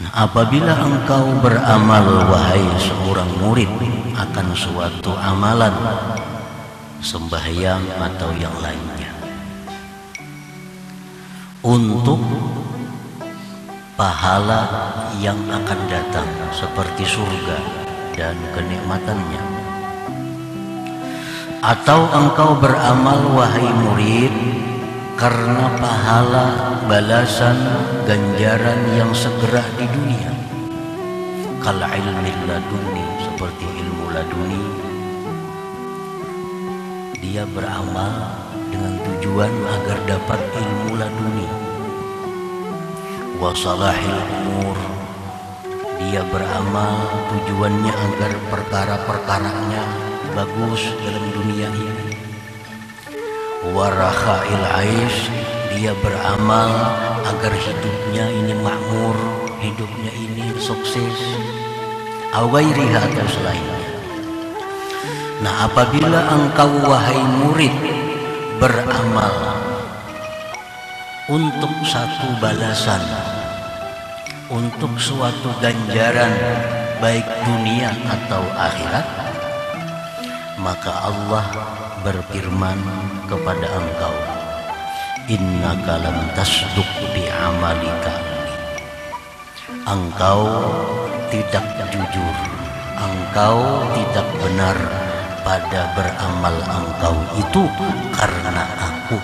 Apabila engkau beramal wahai seorang murid akan suatu amalan sembahyang atau yang lainnya. Untuk pahala yang akan datang seperti surga dan kenikmatannya. Atau engkau beramal wahai murid karena pahala balasan ganjaran yang segera di dunia. Kal ilmi laduni seperti ilmu laduni dia beramal dengan tujuan agar dapat ilmu laduni wasalahil umur. Dia beramal tujuannya agar perkara-perkaranya bagus dalam dunia ini. Warakhail ais dia beramal agar hidupnya ini makmur hidupnya ini sukses. Awairiha atau selainnya nah apabila engkau wahai murid beramal untuk satu balasan untuk suatu ganjaran baik dunia atau akhirat maka Allah berfirman kepada engkau innaka lam tasduq bi amalika. Engkau tidak jujur engkau tidak benar pada beramal engkau itu karena aku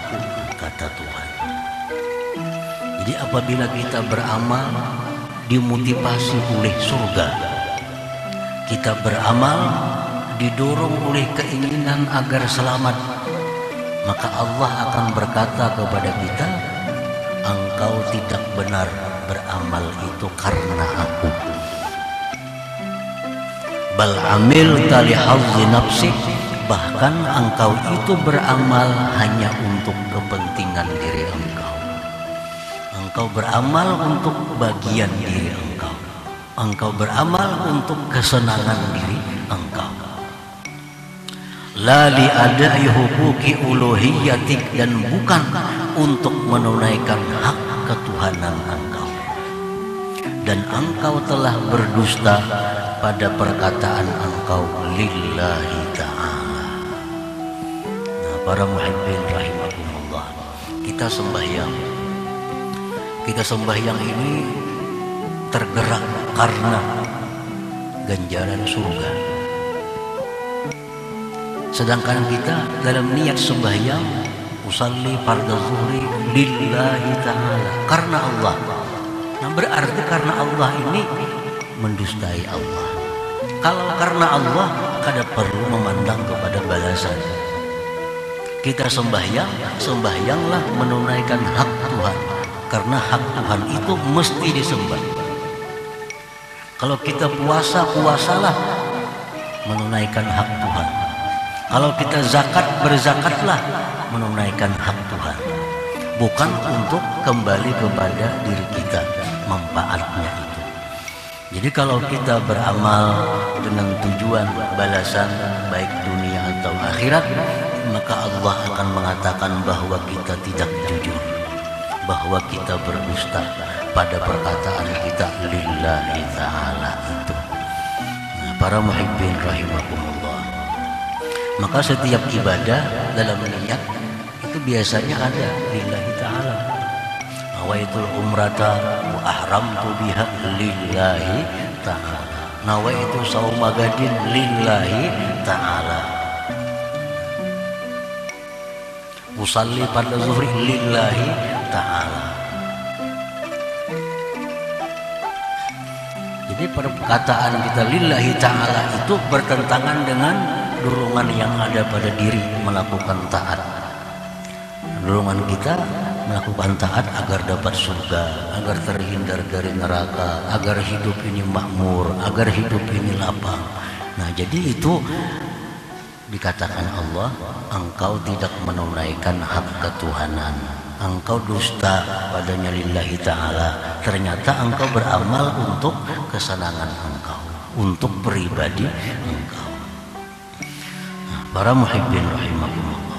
kata Tuhan. Jadi apabila kita beramal dimotivasi oleh surga. Kita beramal didorong oleh keinginan agar selamat maka Allah akan berkata kepada kita engkau tidak benar beramal itu karena aku. Bal amil tali nafsi bahkan engkau itu beramal hanya untuk kepentingan diri engkau. Engkau beramal untuk bagian diri engkau. Engkau beramal untuk kesenangan diri engkau lali adai hukuki uluhiyatik dan bukan untuk menunaikan hak ketuhanan engkau. Dan engkau telah berdusta pada perkataan engkau lillahi ta'ala. Nah para muhibbin rahimahumullah kita sembahyang. Kita sembahyang ini tergerak karena ganjaran surga sedangkan kita dalam niat sembahyang usalli fardu zuhri lillahi ta'ala. Karena Allah. Nah berarti karena Allah ini mendustai Allah. Kalau karena Allah kada perlu memandang kepada balasan. Kita sembahyang sembahyanglah menunaikan hak Tuhan. Karena hak Tuhan itu mesti disembah. Kalau kita puasa puasalah menunaikan hak Tuhan kalau kita zakat berzakatlah menunaikan hak Tuhan. Bukan untuk kembali kepada diri kita manfaatnya itu. Jadi kalau kita beramal dengan tujuan balasan baik dunia atau akhirat maka Allah akan mengatakan bahwa kita tidak jujur. Bahwa kita berdusta pada perkataan kita lillahi ta'ala itu. Nah, para muhibbin rahimakumullah maka setiap ibadah dalam niat itu biasanya ada lillahi ta'ala. Nawaitul umrata wa ahramtu biha lillahi ta'ala. Nawaitu saumagadin lillahi ta'ala. Usalli pada zuhri lillahi ta'ala. Jadi perkataan kita lillahi ta'ala itu bertentangan dengan dorongan yang ada pada diri melakukan taat dorongan kita melakukan taat agar dapat surga, agar terhindar dari neraka, agar hidup ini makmur, agar hidup ini lapang. Nah, jadi itu dikatakan Allah, engkau tidak menunaikan hak ketuhanan. Engkau dusta padanya lillahi ta'ala. Ternyata engkau beramal untuk kesenangan engkau, untuk pribadi engkau. برا محب رحمكم الله.